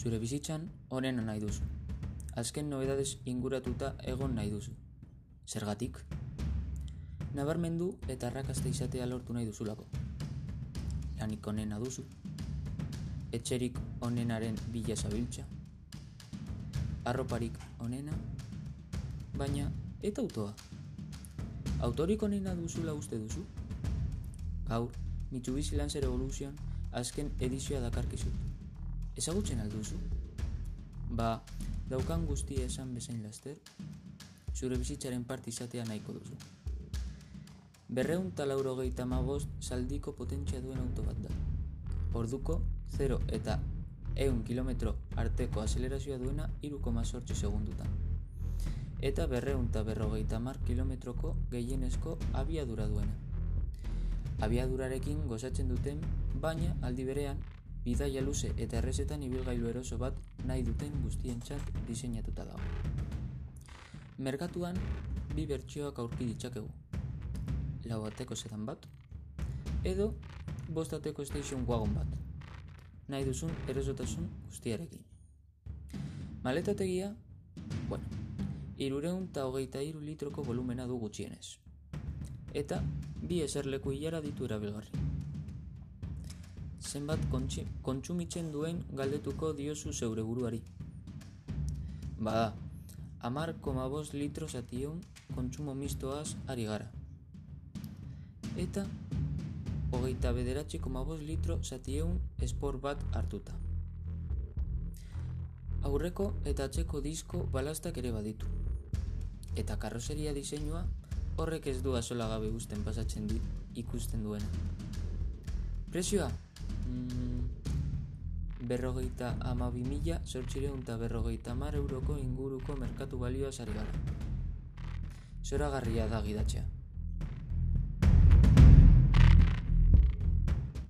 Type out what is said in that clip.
Zure bizitzan onena nahi duzu. Azken nobedadez inguratuta egon nahi duzu. Zergatik? Nabarmendu eta arrakasta izatea lortu nahi duzulako. Lanik onena duzu. Etxerik onenaren bila zabiltza. Arroparik onena. Baina, eta autoa. Autorik onena duzula uste duzu? Gaur, Mitsubishi Lancer Evolution azken edizioa dakarkizut. Ezagutzen alduzu? Ba, daukan guztia esan bezain laster, zure bizitzaren parte izatea nahiko duzu. Berreun talauro gehieta saldiko potentzia duen auto bat da. Orduko, 0 eta eun kilometro arteko azelerazioa duena iruko sortzi segundutan. Eta berreun eta berrogeita mar kilometroko gehienezko abiadura duena. Abiadurarekin gozatzen duten, baina aldi berean bidaia luze eta errezetan ibilgailu eroso bat nahi duten guztientzat diseinatuta dago. Merkatuan bi bertsioak aurki ditzakegu. Lau bateko zedan bat, edo bostateko station wagon bat. Nahi duzun erosotasun guztiarekin. Maletategia, bueno, irureun eta hogeita iru litroko volumena du gutxienez. Eta bi eserleku hilara ditu erabilgarri zenbat kontsumitzen duen galdetuko diozu zeure buruari. Bada, amar koma bost litro zatieun kontsumo mistoaz ari gara. Eta, hogeita bederatzi koma bost litro zatieun espor bat hartuta. Aurreko eta atzeko disko balastak ere baditu. Eta karroseria diseinua horrek ez du azola gabe guzten pasatzen dit ikusten duena. Prezioa, berrogeita ama bimila sortxireun eta berrogeita mar euroko inguruko merkatu balioa zari gara. Zora da gidatzea.